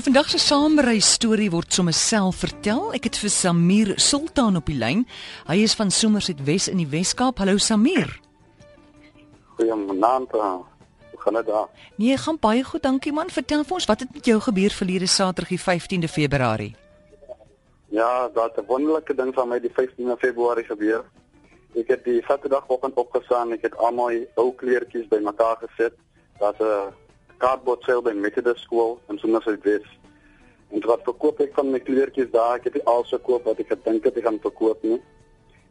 Nou vandag se saamreis storie word sommer self vertel. Ek het vir Samir Sultan op die lyn. Hy is van Somerset Wes in die Wes-Kaap. Hallo Samir. Goeienaand. uh, Hoe gaan dit daar? Nee, gaan baie goed, dankie man. Vertel vir ons wat het met jou gebeur verlede Saterdag die 15de Februarie? Ja, dat 'n wonderlike ding van my die 15de Februarie gebeur. Ek het die Saterdagoggend opgestaan, ek het almal die ou kleertjies bymekaar gesit. Daar's 'n cardboard sale by Methodist School in Somerset West. En wat verkoop ek van my kleertjies daar? Ek het die alles verkoop wat ek gedink het ek gaan verkoop nie.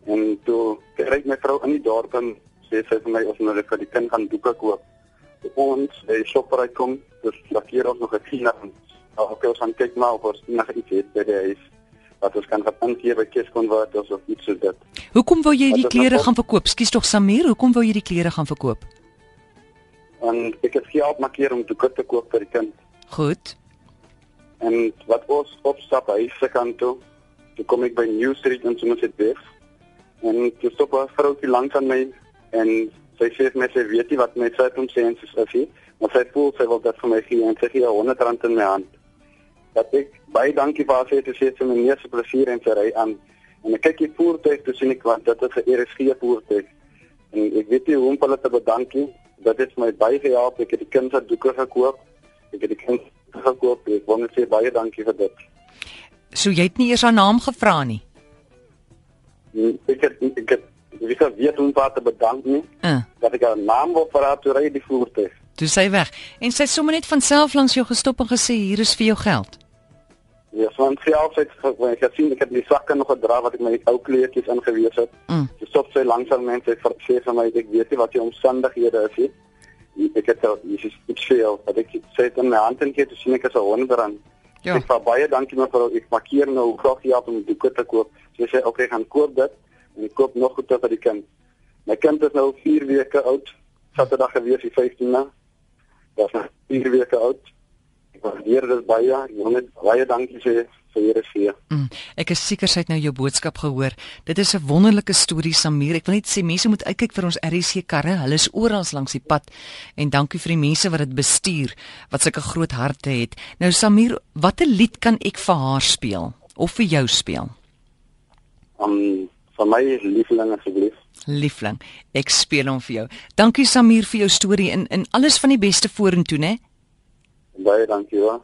En toe kry my vrou in die dorp en sê sy vir my of nou vir die kind gaan doeke koop. Toe ons by die Shoprite kom, dus lakeer ons nog 'n kina. Nou ek wil gaan kyk maar of ons nog iets het by die huis wat ons kan inkeer by Cash Converters of iets soos dit. Hoekom wou jy die klere gaan verkoop? Skus tog Samir, hoekom wou jy die klere gaan verkoop? En ek het geld markeer om doeke te koop vir die kind. Goed. En wat ons opstap huis se kant toe, toe kom ek by New Street in Somerset West. En toe stop 'n vroutjie langs aan my en sy sê vir my sy weet nie wat my sê om sê en sy sê sy, maar sy voel sy wil dit vir my gee en sy gee 100 rand in my hand. Dat ek baie dankie vir haar sê te sê sy meneer se plesier en sy ry aan. En ek kyk die voertuig toe sien ek want dit is 'n RSG voertuig. En ek weet nie hoe om hulle te bedank nie. Dit het my baie gehelp. Ek het die kind se doeke gekoop. Ek het die kind gekoop. Ek wil net sê baie dankie vir dit. So jy het nie eers haar naam gevra nie. Ek het ek het wie kan weet hoe om haar te bedank nie. Uh, Dat ek haar naam wil vir haar toe ry die voertuig. toe sy weg. En sy het sommer net van self langs jou gestop en gesê hier is vir jou geld. Ja, so want sy altyd wanneer ek het sien ek het die sakke nog gedra wat ek my ou kleertjies ingewees het. Mm. Sy stop sy langsaan mense vir sê vir my ek weet nie wat die omstandighede is nie. Ek het al dis is iets veel wat ek sê in my hand en gee te sien ek is 'n honderrand. Ja. Ek vra baie dankie mevrou. Ek markeer nou graag hier om die koop te koop. Sy sê okay, gaan koop dit en ek koop nog goede vir die kind. My kind is nou 4 weke oud. Saterdag gewees die 15de. Dit is 4 weke oud. Waardeer dit baie. Net baie dankie sê vir hierdie seë. Mm, ek is seker sy het nou jou boodskap gehoor. Dit is 'n wonderlike storie Samir. Ek wil net sê mense moet uitkyk vir ons RC karre. Hulle is oral langs die pad. En dankie vir die mense wat dit bestuur wat sulke groot harte het. Nou Samir, watter lied kan ek vir haar speel of vir jou speel? Um vir my liefling asseblief. Liefling, ek speel hom vir jou. Dankie Samir vir jou storie en en alles van die beste vorentoe, né? Baie dankie hoor.